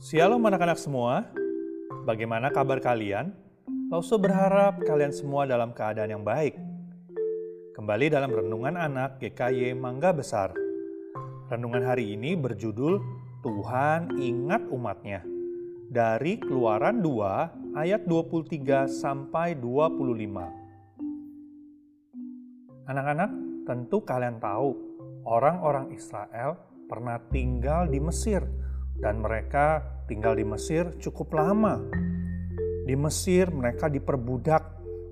Shalom anak-anak semua, bagaimana kabar kalian? Lauso berharap kalian semua dalam keadaan yang baik. Kembali dalam Renungan Anak GKY Mangga Besar. Renungan hari ini berjudul Tuhan ingat umatnya. Dari Keluaran 2 ayat 23 sampai 25. Anak-anak, tentu kalian tahu orang-orang Israel pernah tinggal di Mesir dan mereka tinggal di Mesir cukup lama. Di Mesir mereka diperbudak,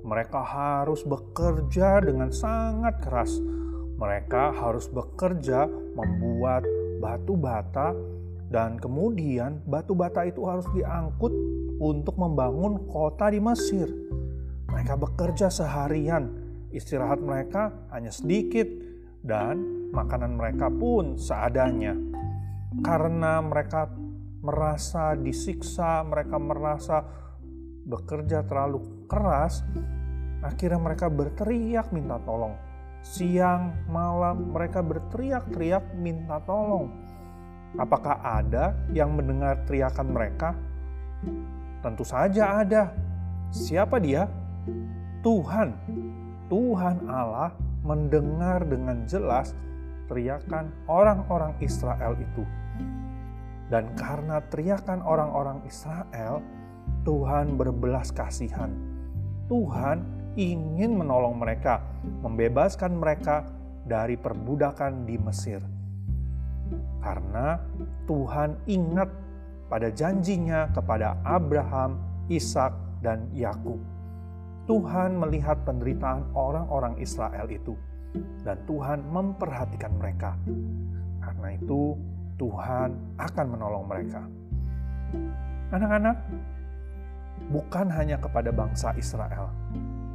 mereka harus bekerja dengan sangat keras. Mereka harus bekerja membuat batu bata dan kemudian batu bata itu harus diangkut untuk membangun kota di Mesir. Mereka bekerja seharian, istirahat mereka hanya sedikit dan makanan mereka pun seadanya karena mereka merasa disiksa, mereka merasa bekerja terlalu keras, akhirnya mereka berteriak minta tolong. Siang, malam mereka berteriak-teriak minta tolong. Apakah ada yang mendengar teriakan mereka? Tentu saja ada. Siapa dia? Tuhan. Tuhan Allah mendengar dengan jelas teriakan orang-orang Israel itu. Dan karena teriakan orang-orang Israel, Tuhan berbelas kasihan. Tuhan ingin menolong mereka, membebaskan mereka dari perbudakan di Mesir. Karena Tuhan ingat pada janjinya kepada Abraham, Ishak, dan Yakub. Tuhan melihat penderitaan orang-orang Israel itu dan Tuhan memperhatikan mereka. Karena itu, Tuhan akan menolong mereka. Anak-anak, bukan hanya kepada bangsa Israel,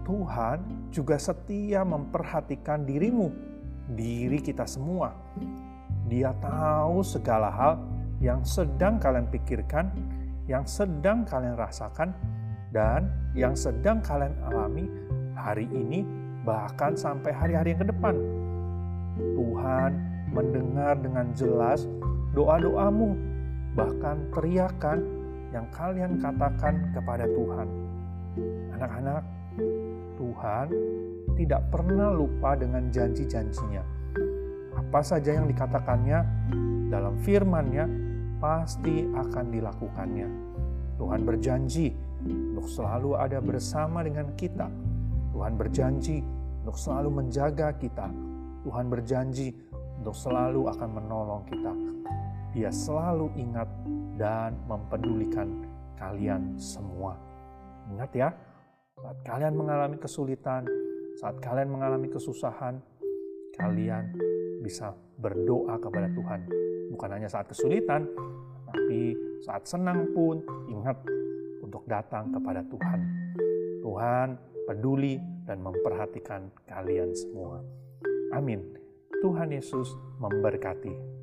Tuhan juga setia memperhatikan dirimu, diri kita semua. Dia tahu segala hal yang sedang kalian pikirkan, yang sedang kalian rasakan, dan yang sedang kalian alami hari ini bahkan sampai hari-hari yang ke depan. Tuhan mendengar dengan jelas doa-doamu, bahkan teriakan yang kalian katakan kepada Tuhan. Anak-anak, Tuhan tidak pernah lupa dengan janji-janjinya. Apa saja yang dikatakannya dalam firman-Nya pasti akan dilakukannya. Tuhan berjanji untuk selalu ada bersama dengan kita Tuhan berjanji untuk selalu menjaga kita. Tuhan berjanji untuk selalu akan menolong kita. Dia selalu ingat dan mempedulikan kalian semua. Ingat ya, saat kalian mengalami kesulitan, saat kalian mengalami kesusahan, kalian bisa berdoa kepada Tuhan. Bukan hanya saat kesulitan, tapi saat senang pun ingat untuk datang kepada Tuhan. Tuhan peduli, dan memperhatikan kalian semua. Amin. Tuhan Yesus memberkati.